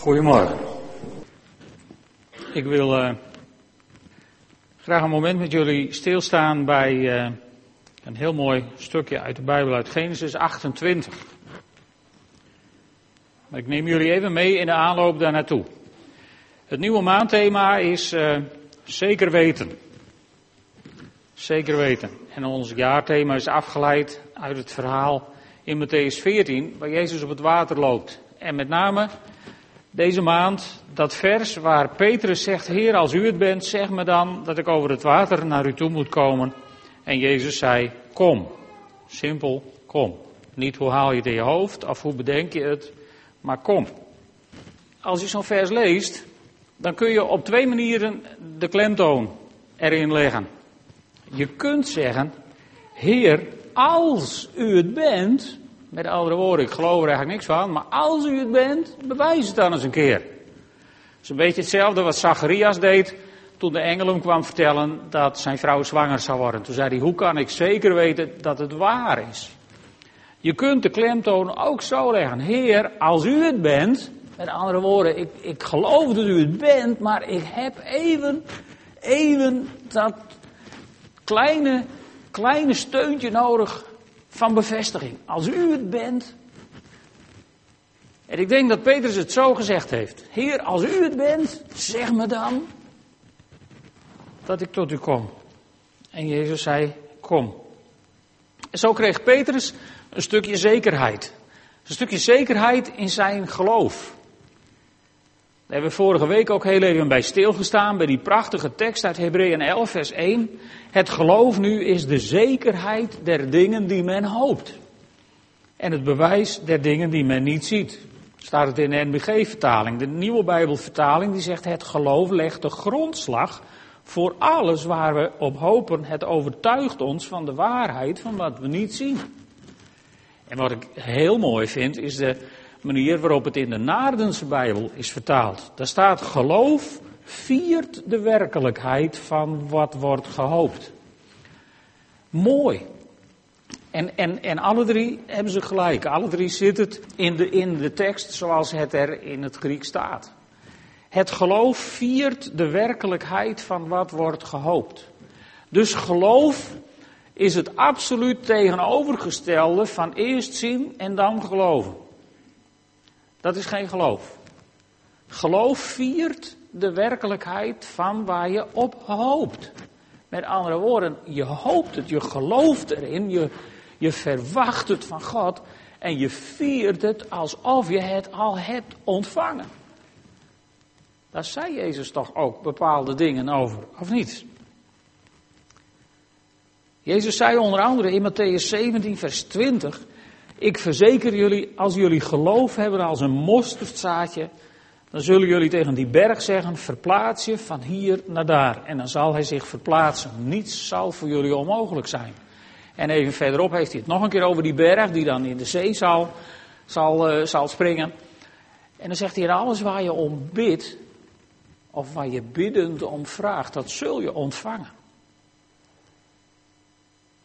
Goedemorgen. Ik wil uh, graag een moment met jullie stilstaan bij uh, een heel mooi stukje uit de Bijbel uit Genesis 28. Maar ik neem jullie even mee in de aanloop daar naartoe. Het nieuwe maandthema is uh, zeker weten. Zeker weten. En ons jaarthema is afgeleid uit het verhaal in Matthäus 14, waar Jezus op het water loopt. En met name deze maand dat vers waar Petrus zegt, Heer, als u het bent, zeg me dan dat ik over het water naar u toe moet komen. En Jezus zei, kom. Simpel, kom. Niet hoe haal je het in je hoofd of hoe bedenk je het, maar kom. Als je zo'n vers leest, dan kun je op twee manieren de klemtoon erin leggen. Je kunt zeggen, Heer, als u het bent, met andere woorden, ik geloof er eigenlijk niks van, maar als u het bent, bewijs het dan eens een keer. Het is een beetje hetzelfde wat Zacharias deed toen de engel hem kwam vertellen dat zijn vrouw zwanger zou worden. Toen zei hij, hoe kan ik zeker weten dat het waar is? Je kunt de klemtoon ook zo leggen. Heer, als u het bent, met andere woorden, ik, ik geloof dat u het bent, maar ik heb even, even dat kleine, kleine steuntje nodig van bevestiging. Als u het bent. En ik denk dat Petrus het zo gezegd heeft. Heer, als u het bent, zeg me dan dat ik tot u kom. En Jezus zei, kom. En zo kreeg Petrus een stukje zekerheid. Een stukje zekerheid in zijn geloof. Daar hebben we vorige week ook heel even bij stilgestaan, bij die prachtige tekst uit Hebreeën 11, vers 1. Het geloof nu is de zekerheid der dingen die men hoopt. En het bewijs der dingen die men niet ziet. Staat het in de NBG-vertaling. De nieuwe Bijbelvertaling die zegt het geloof legt de grondslag voor alles waar we op hopen. Het overtuigt ons van de waarheid van wat we niet zien. En wat ik heel mooi vind is de manier waarop het in de Naardense Bijbel is vertaald. Daar staat geloof viert de werkelijkheid van wat wordt gehoopt. Mooi. En, en, en alle drie hebben ze gelijk. Alle drie zit het in de, in de tekst zoals het er in het Griek staat. Het geloof viert de werkelijkheid van wat wordt gehoopt. Dus geloof is het absoluut tegenovergestelde van eerst zien en dan geloven. Dat is geen geloof. Geloof viert de werkelijkheid van waar je op hoopt. Met andere woorden, je hoopt het, je gelooft erin, je, je verwacht het van God en je viert het alsof je het al hebt ontvangen. Daar zei Jezus toch ook bepaalde dingen over, of niet? Jezus zei onder andere in Matthäus 17, vers 20: Ik verzeker jullie, als jullie geloof hebben als een mosterdzaadje, dan zullen jullie tegen die berg zeggen, verplaats je van hier naar daar. En dan zal hij zich verplaatsen. Niets zal voor jullie onmogelijk zijn. En even verderop heeft hij het nog een keer over die berg, die dan in de zee zal, zal, uh, zal springen. En dan zegt hij, alles waar je om bidt, of waar je biddend om vraagt, dat zul je ontvangen.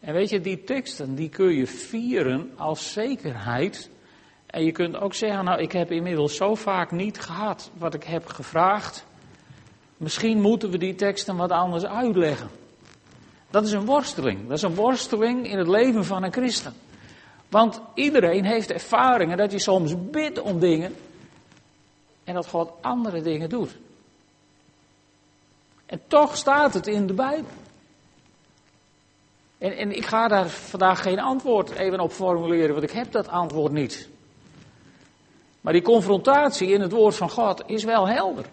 En weet je, die teksten, die kun je vieren als zekerheid en je kunt ook zeggen, nou ik heb inmiddels zo vaak niet gehad wat ik heb gevraagd. Misschien moeten we die teksten wat anders uitleggen. Dat is een worsteling. Dat is een worsteling in het leven van een christen. Want iedereen heeft ervaringen dat je soms bidt om dingen en dat God andere dingen doet. En toch staat het in de Bijbel. En, en ik ga daar vandaag geen antwoord even op formuleren, want ik heb dat antwoord niet. Maar die confrontatie in het woord van God is wel helder.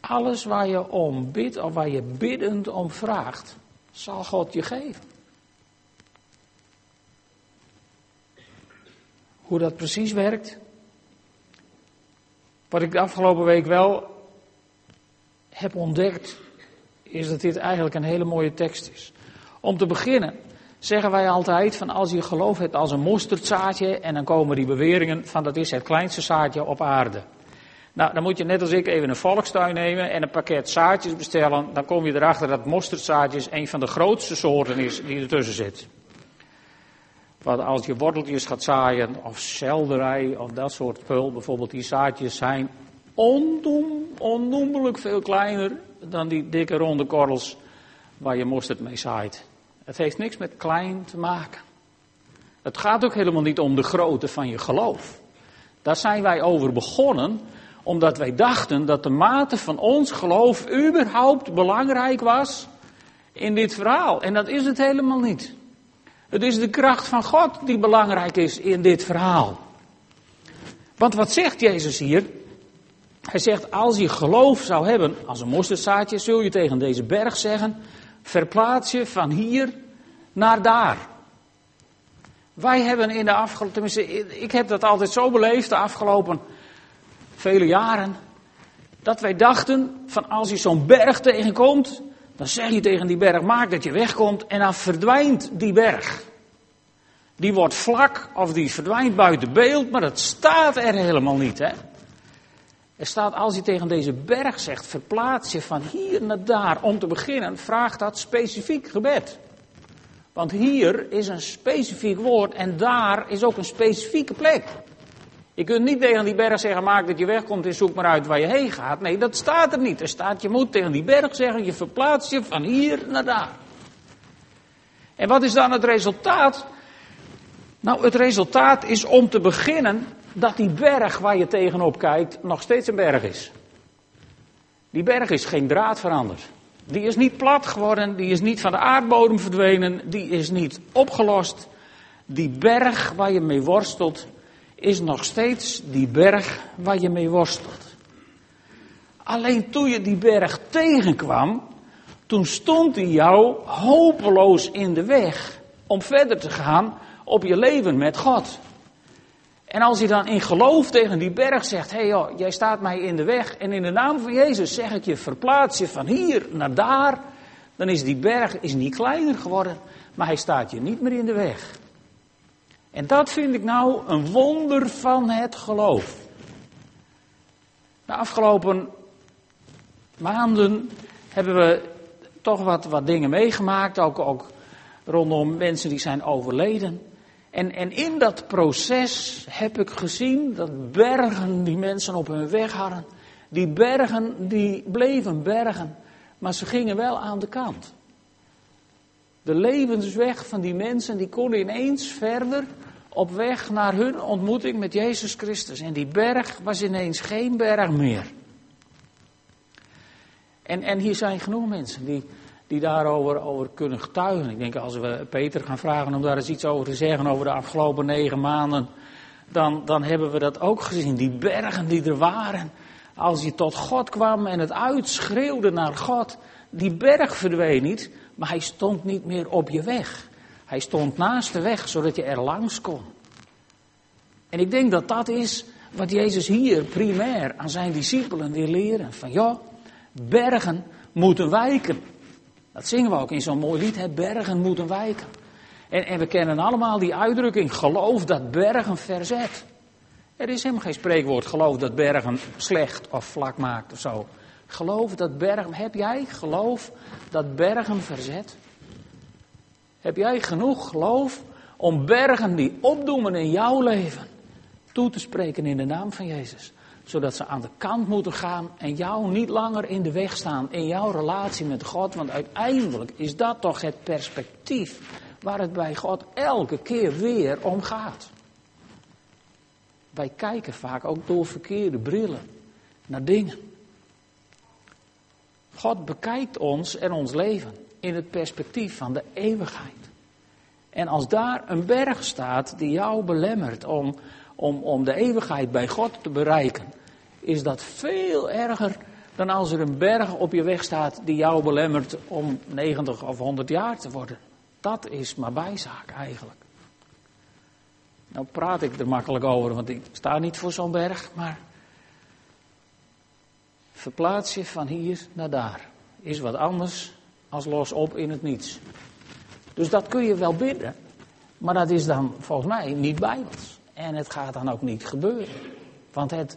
Alles waar je om bidt of waar je biddend om vraagt, zal God je geven. Hoe dat precies werkt. Wat ik de afgelopen week wel heb ontdekt, is dat dit eigenlijk een hele mooie tekst is. Om te beginnen zeggen wij altijd van als je geloof hebt als een mosterdzaadje en dan komen die beweringen van dat is het kleinste zaadje op aarde. Nou, dan moet je net als ik even een volkstuin nemen en een pakket zaadjes bestellen. Dan kom je erachter dat mosterdzaadjes een van de grootste soorten is die ertussen zit. wat als je worteltjes gaat zaaien, of selderij, of dat soort spul, bijvoorbeeld die zaadjes zijn onnoemelijk veel kleiner dan die dikke ronde korrels waar je mosterd mee zaait. Het heeft niks met klein te maken. Het gaat ook helemaal niet om de grootte van je geloof. Daar zijn wij over begonnen, omdat wij dachten dat de mate van ons geloof überhaupt belangrijk was in dit verhaal. En dat is het helemaal niet. Het is de kracht van God die belangrijk is in dit verhaal. Want wat zegt Jezus hier? Hij zegt, als je geloof zou hebben als een mosterdzaadje, zul je tegen deze berg zeggen, verplaats je van hier naar daar. Wij hebben in de afgelopen, tenminste, ik heb dat altijd zo beleefd de afgelopen vele jaren, dat wij dachten van als je zo'n berg tegenkomt, dan zeg je tegen die berg, maak dat je wegkomt en dan verdwijnt die berg. Die wordt vlak of die verdwijnt buiten beeld, maar dat staat er helemaal niet. Hè? Er staat, als je tegen deze berg zegt, verplaats je van hier naar daar. Om te beginnen, vraagt dat specifiek gebed. Want hier is een specifiek woord en daar is ook een specifieke plek. Je kunt niet tegen die berg zeggen, maak dat je wegkomt en zoek maar uit waar je heen gaat. Nee, dat staat er niet. Er staat, je moet tegen die berg zeggen, je verplaatst je van hier naar daar. En wat is dan het resultaat? Nou, het resultaat is om te beginnen dat die berg waar je tegenop kijkt nog steeds een berg is. Die berg is geen draad veranderd. Die is niet plat geworden, die is niet van de aardbodem verdwenen, die is niet opgelost. Die berg waar je mee worstelt, is nog steeds die berg waar je mee worstelt. Alleen toen je die berg tegenkwam, toen stond hij jou hopeloos in de weg om verder te gaan op je leven met God. En als je dan in geloof tegen die berg zegt: Hé hey joh, jij staat mij in de weg. En in de naam van Jezus zeg ik je: verplaats je van hier naar daar. Dan is die berg is niet kleiner geworden, maar hij staat je niet meer in de weg. En dat vind ik nou een wonder van het geloof. De afgelopen maanden hebben we toch wat, wat dingen meegemaakt, ook, ook rondom mensen die zijn overleden. En, en in dat proces heb ik gezien dat bergen die mensen op hun weg hadden, die bergen die bleven bergen, maar ze gingen wel aan de kant. De levensweg van die mensen die konden ineens verder op weg naar hun ontmoeting met Jezus Christus. En die berg was ineens geen berg meer. En, en hier zijn genoeg mensen die die daarover over kunnen getuigen. Ik denk als we Peter gaan vragen om daar eens iets over te zeggen over de afgelopen negen maanden, dan, dan hebben we dat ook gezien. Die bergen die er waren. Als je tot God kwam en het uitschreeuwde naar God, die berg verdween niet, maar hij stond niet meer op je weg. Hij stond naast de weg, zodat je er langs kon. En ik denk dat dat is wat Jezus hier primair aan zijn discipelen wil leren. Van ja, bergen moeten wijken. Dat zingen we ook in zo'n mooi lied, hè? bergen moeten wijken. En, en we kennen allemaal die uitdrukking, geloof dat bergen verzet. Er is helemaal geen spreekwoord, geloof dat bergen slecht of vlak maakt of zo. Geloof dat bergen, heb jij geloof dat bergen verzet? Heb jij genoeg geloof om bergen die opdoemen in jouw leven toe te spreken in de naam van Jezus? Zodat ze aan de kant moeten gaan en jou niet langer in de weg staan in jouw relatie met God. Want uiteindelijk is dat toch het perspectief waar het bij God elke keer weer om gaat. Wij kijken vaak ook door verkeerde brillen naar dingen. God bekijkt ons en ons leven in het perspectief van de eeuwigheid. En als daar een berg staat die jou belemmert om, om, om de eeuwigheid bij God te bereiken, is dat veel erger dan als er een berg op je weg staat die jou belemmert om 90 of 100 jaar te worden. Dat is maar bijzaak eigenlijk. Nou praat ik er makkelijk over, want ik sta niet voor zo'n berg, maar verplaats je van hier naar daar. Is wat anders als los op in het niets. Dus dat kun je wel bidden, maar dat is dan volgens mij niet bijbels. En het gaat dan ook niet gebeuren. Want het,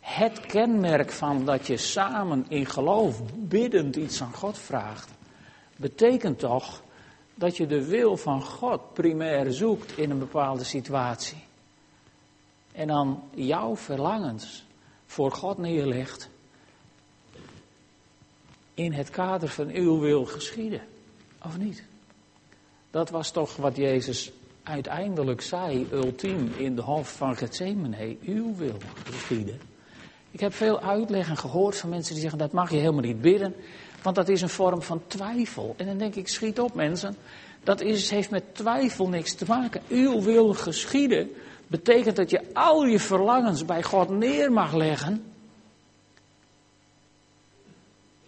het kenmerk van dat je samen in geloof biddend iets aan God vraagt, betekent toch dat je de wil van God primair zoekt in een bepaalde situatie. En dan jouw verlangens voor God neerlegt in het kader van uw wil geschieden. Of niet? Dat was toch wat Jezus uiteindelijk zei, ultiem in de hof van Gethsemane. Uw wil geschieden. Ik heb veel uitleggen gehoord van mensen die zeggen dat mag je helemaal niet bidden. Want dat is een vorm van twijfel. En dan denk ik, schiet op mensen. Dat is, heeft met twijfel niks te maken. Uw wil geschieden betekent dat je al je verlangens bij God neer mag leggen.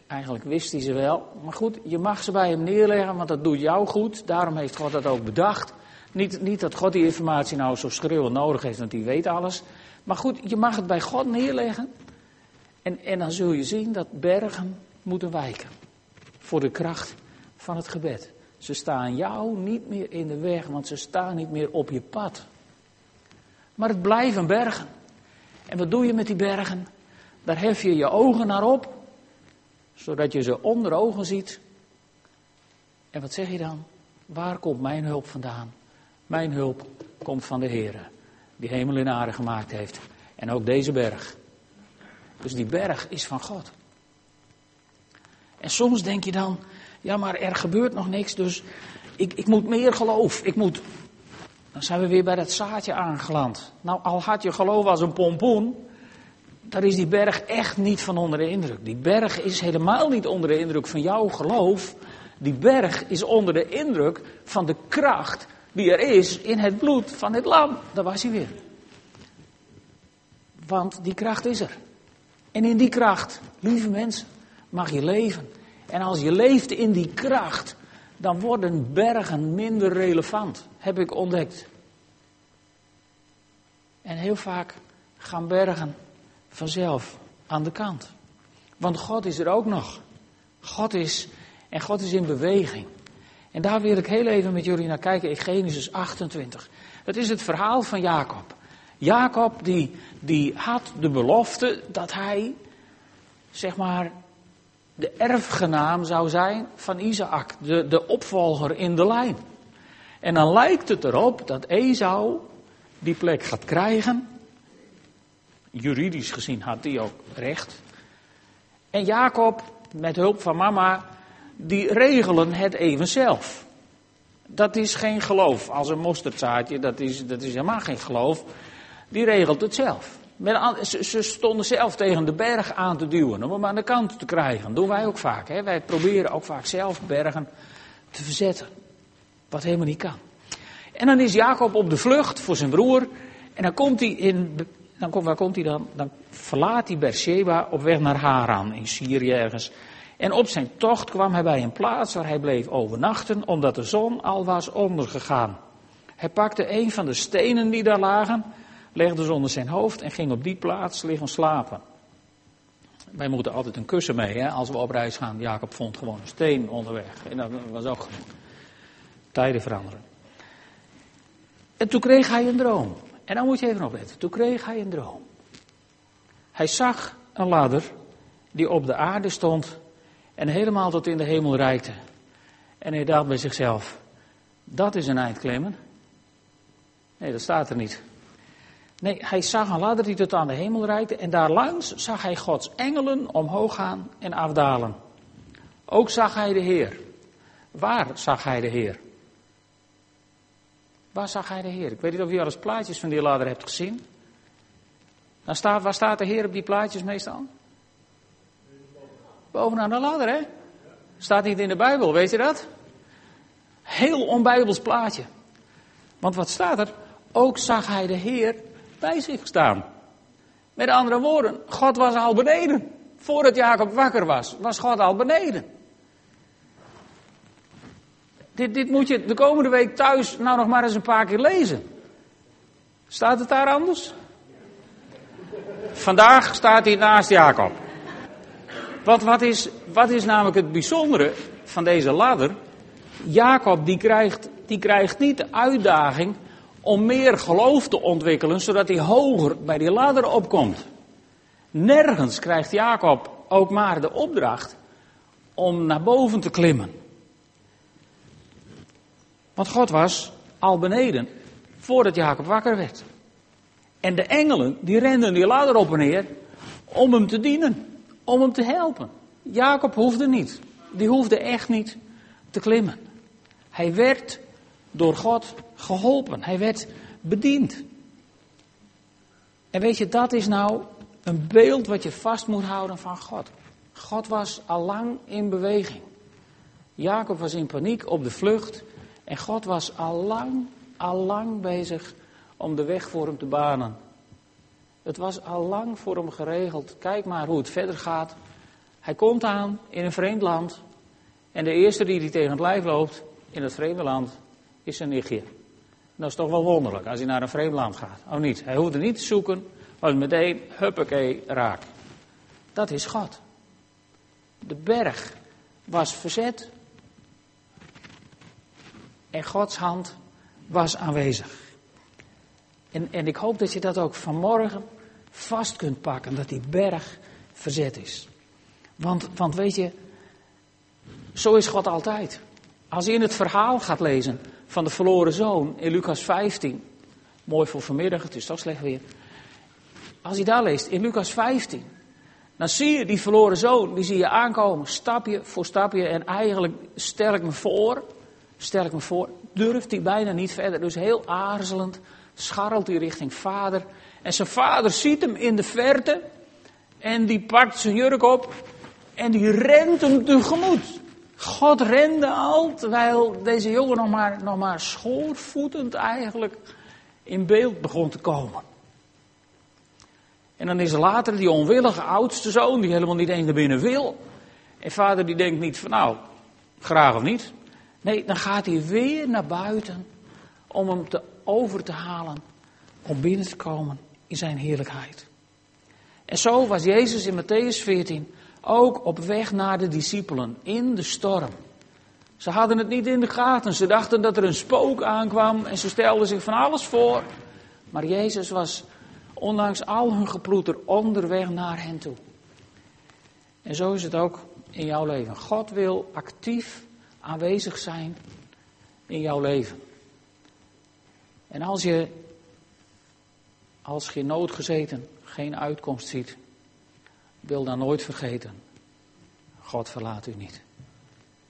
Eigenlijk wist hij ze wel. Maar goed, je mag ze bij hem neerleggen, want dat doet jou goed. Daarom heeft God dat ook bedacht. Niet, niet dat God die informatie nou zo schreeuwend nodig heeft, want hij weet alles. Maar goed, je mag het bij God neerleggen. En, en dan zul je zien dat bergen moeten wijken. Voor de kracht van het gebed. Ze staan jou niet meer in de weg, want ze staan niet meer op je pad. Maar het blijven bergen. En wat doe je met die bergen? Daar hef je je ogen naar op, zodat je ze onder ogen ziet. En wat zeg je dan? Waar komt mijn hulp vandaan? Mijn hulp komt van de Heer, die hemel en aarde gemaakt heeft. En ook deze berg. Dus die berg is van God. En soms denk je dan, ja maar er gebeurt nog niks, dus ik, ik moet meer geloof. Ik moet, dan zijn we weer bij dat zaadje aangeland. Nou, al had je geloof als een pompoen, daar is die berg echt niet van onder de indruk. Die berg is helemaal niet onder de indruk van jouw geloof. Die berg is onder de indruk van de kracht die er is in het bloed van het lam. Daar was hij weer. Want die kracht is er. En in die kracht, lieve mensen, mag je leven. En als je leeft in die kracht, dan worden bergen minder relevant, heb ik ontdekt. En heel vaak gaan bergen vanzelf aan de kant. Want God is er ook nog. God is, en God is in beweging. En daar wil ik heel even met jullie naar kijken in Genesis 28. Dat is het verhaal van Jacob. Jacob die, die had de belofte dat hij, zeg maar, de erfgenaam zou zijn van Isaac, de, de opvolger in de lijn. En dan lijkt het erop dat Esau die plek gaat krijgen. Juridisch gezien had hij ook recht. En Jacob, met hulp van mama, die regelen het even zelf. Dat is geen geloof. Als een mosterdzaadje, dat is, dat is helemaal geen geloof. Die regelt het zelf. Ze, stonden zelf tegen de berg aan te duwen om hem aan de kant te krijgen. Dat doen wij ook vaak. Hè? Wij proberen ook vaak zelf bergen te verzetten. Wat helemaal niet kan. En dan is Jacob op de vlucht voor zijn broer. En dan komt hij in. Dan waar komt hij dan? Dan verlaat hij Beersheba op weg naar Haran in Syrië ergens. En op zijn tocht kwam hij bij een plaats waar hij bleef overnachten, omdat de zon al was ondergegaan. Hij pakte een van de stenen die daar lagen legde ze onder zijn hoofd en ging op die plaats liggen slapen. Wij moeten altijd een kussen mee hè, als we op reis gaan. Jacob vond gewoon een steen onderweg. En dat was ook. Tijden veranderen. En toen kreeg hij een droom. En dan moet je even opletten. Toen kreeg hij een droom. Hij zag een ladder die op de aarde stond en helemaal tot in de hemel reikte. En hij dacht bij zichzelf, dat is een eindklemmen. Nee, dat staat er niet. Nee, hij zag een ladder die tot aan de hemel reikte en daarlangs zag hij Gods engelen omhoog gaan en afdalen. Ook zag hij de Heer. Waar zag hij de Heer? Waar zag hij de Heer? Ik weet niet of u al eens plaatjes van die ladder hebt gezien. Dan staat, waar staat de Heer op die plaatjes meestal? Bovenaan de ladder, hè? Staat niet in de Bijbel, weet je dat? Heel onbijbels plaatje. Want wat staat er? Ook zag hij de Heer bij zich staan. Met andere woorden, God was al beneden. Voordat Jacob wakker was, was God al beneden. Dit, dit moet je de komende week thuis nou nog maar eens een paar keer lezen. Staat het daar anders? Vandaag staat hij naast Jacob. Wat is, wat is namelijk het bijzondere van deze ladder? Jacob die krijgt, die krijgt niet de uitdaging om meer geloof te ontwikkelen, zodat hij hoger bij die ladder opkomt. Nergens krijgt Jacob ook maar de opdracht om naar boven te klimmen. Want God was al beneden voordat Jacob wakker werd. En de engelen, die renden die ladder op en neer om hem te dienen, om hem te helpen. Jacob hoefde niet. Die hoefde echt niet te klimmen. Hij werd door God geholpen. Hij werd bediend. En weet je, dat is nou een beeld wat je vast moet houden van God. God was al lang in beweging. Jacob was in paniek op de vlucht. En God was al lang, al lang bezig om de weg voor hem te banen. Het was al lang voor hem geregeld. Kijk maar hoe het verder gaat. Hij komt aan in een vreemd land. En de eerste die hij tegen het lijf loopt in het vreemde land is zijn nichtje. Dat is toch wel wonderlijk als hij naar een vreemd land gaat. Oh niet, hij hoefde niet te zoeken, maar meteen huppakee raak. Dat is God. De berg was verzet. En Gods hand was aanwezig. En, en ik hoop dat je dat ook vanmorgen vast kunt pakken, dat die berg verzet is. Want, want weet je, zo is God altijd. Als je in het verhaal gaat lezen van de verloren zoon in Lucas 15, mooi voor vanmiddag, het is toch slecht weer. Als je daar leest in Lucas 15, dan zie je die verloren zoon, die zie je aankomen, stapje voor stapje. En eigenlijk stel ik me voor, stel ik me voor, durft hij bijna niet verder. Dus heel aarzelend scharrelt hij richting vader. En zijn vader ziet hem in de verte en die pakt zijn jurk op en die rent hem tegemoet. God rende al, terwijl deze jongen nog maar, nog maar schoorvoetend eigenlijk in beeld begon te komen. En dan is er later die onwillige oudste zoon, die helemaal niet eens naar binnen wil. En vader die denkt niet van nou, graag of niet. Nee, dan gaat hij weer naar buiten om hem te over te halen om binnen te komen in zijn heerlijkheid. En zo was Jezus in Matthäus 14 ook op weg naar de discipelen in de storm. Ze hadden het niet in de gaten. Ze dachten dat er een spook aankwam en ze stelden zich van alles voor. Maar Jezus was, ondanks al hun geploeter, onderweg naar hen toe. En zo is het ook in jouw leven. God wil actief aanwezig zijn in jouw leven. En als je als je noodgezeten geen uitkomst ziet, wil dan nooit vergeten. God verlaat u niet.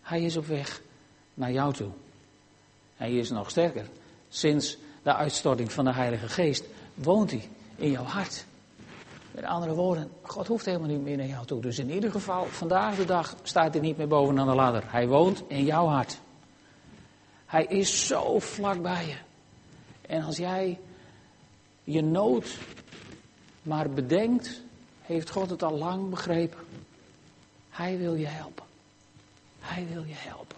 Hij is op weg naar jou toe. Hij is nog sterker. Sinds de uitstorting van de Heilige Geest woont hij in jouw hart. Met andere woorden, God hoeft helemaal niet meer naar jou toe. Dus in ieder geval, vandaag de dag staat hij niet meer bovenaan de ladder. Hij woont in jouw hart. Hij is zo vlak bij je. En als jij je nood maar bedenkt, heeft God het al lang begrepen. Hij wil je helpen. Hij wil je helpen.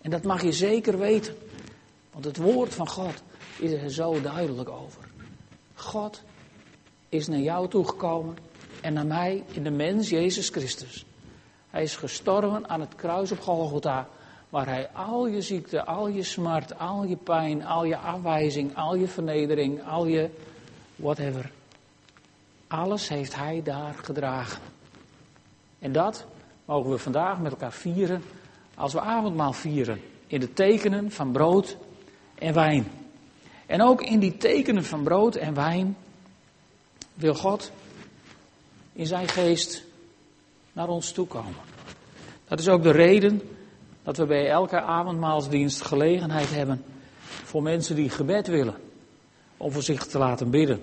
En dat mag je zeker weten. Want het woord van God is er zo duidelijk over. God is naar jou toegekomen en naar mij in de mens Jezus Christus. Hij is gestorven aan het kruis op Golgotha, waar hij al je ziekte, al je smart, al je pijn, al je afwijzing, al je vernedering, al je whatever. Alles heeft hij daar gedragen. En dat mogen we vandaag met elkaar vieren als we avondmaal vieren. In de tekenen van brood en wijn. En ook in die tekenen van brood en wijn wil God in zijn geest naar ons toe komen. Dat is ook de reden dat we bij elke avondmaalsdienst gelegenheid hebben voor mensen die gebed willen. Om voor zich te laten bidden.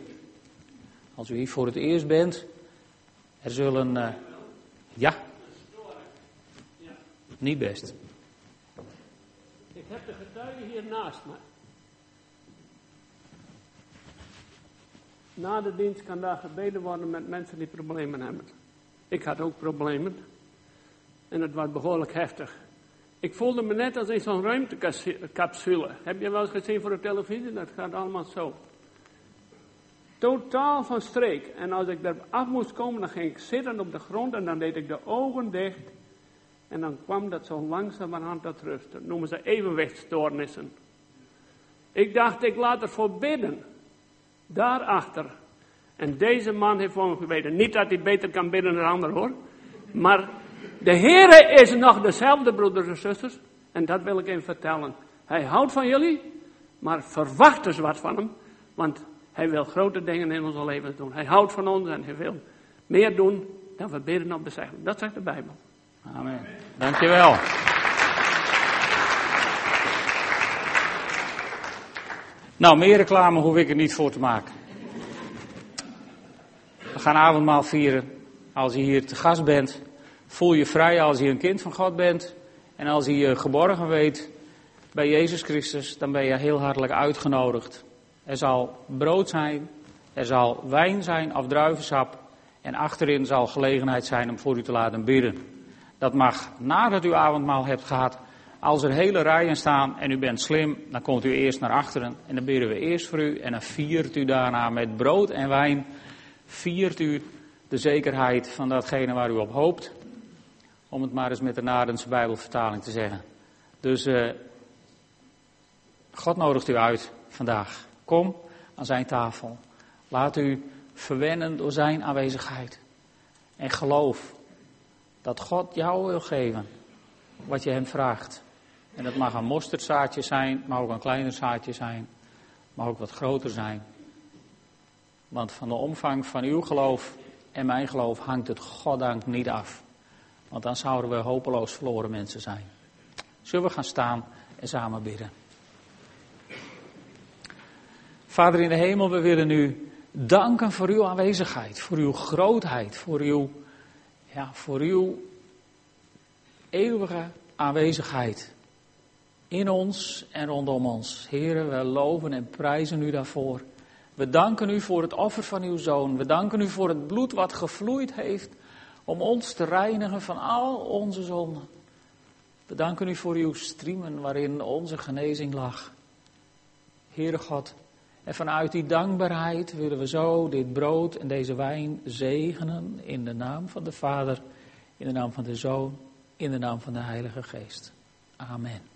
Als u hier voor het eerst bent, er zullen. Uh, ja? Niet best. Ik heb de getuigen hier naast me. Na de dienst kan daar gebeden worden met mensen die problemen hebben. Ik had ook problemen. En het was behoorlijk heftig. Ik voelde me net als in zo'n ruimtecapsule. Heb je wel eens gezien voor de televisie? Dat gaat allemaal zo. Totaal van streek. En als ik er af moest komen, dan ging ik zitten op de grond en dan deed ik de ogen dicht. En dan kwam dat zo langzamerhand tot rust. Dat noemen ze evenwichtstoornissen. Ik dacht, ik laat ervoor bidden. Daarachter. En deze man heeft me gebeden. Niet dat hij beter kan bidden dan ander hoor. Maar de Heere is nog dezelfde, broeders en zusters. En dat wil ik even vertellen. Hij houdt van jullie, maar verwacht dus wat van hem. Want hij wil grote dingen in ons leven doen. Hij houdt van ons en hij wil meer doen dan we bidden op de zeggen. Dat zegt de Bijbel. Amen. Dankjewel. Nou, meer reclame hoef ik er niet voor te maken. We gaan avondmaal vieren. Als je hier te gast bent, voel je vrij als je een kind van God bent. En als je je geborgen weet bij Jezus Christus, dan ben je heel hartelijk uitgenodigd. Er zal brood zijn, er zal wijn zijn of druivensap. En achterin zal gelegenheid zijn om voor u te laten bidden. Dat mag nadat u avondmaal hebt gehad. Als er hele rijen staan en u bent slim, dan komt u eerst naar achteren en dan bidden we eerst voor u. En dan viert u daarna met brood en wijn, viert u de zekerheid van datgene waar u op hoopt. Om het maar eens met de Nadense Bijbelvertaling te zeggen. Dus uh, God nodigt u uit vandaag. Kom aan zijn tafel. Laat u verwennen door zijn aanwezigheid. En geloof dat God jou wil geven wat je hem vraagt. En dat mag een mosterdzaadje zijn, mag ook een kleiner zaadje zijn, mag ook wat groter zijn. Want van de omvang van uw geloof en mijn geloof hangt het goddank niet af. Want dan zouden we hopeloos verloren mensen zijn. Zullen we gaan staan en samen bidden? Vader in de hemel, we willen u danken voor uw aanwezigheid, voor uw grootheid, voor uw, ja, voor uw eeuwige aanwezigheid in ons en rondom ons. Heren, we loven en prijzen u daarvoor. We danken u voor het offer van uw zoon. We danken u voor het bloed wat gevloeid heeft om ons te reinigen van al onze zonden. We danken u voor uw striemen waarin onze genezing lag. Heere God, en vanuit die dankbaarheid willen we zo dit brood en deze wijn zegenen in de naam van de Vader, in de naam van de Zoon, in de naam van de Heilige Geest. Amen.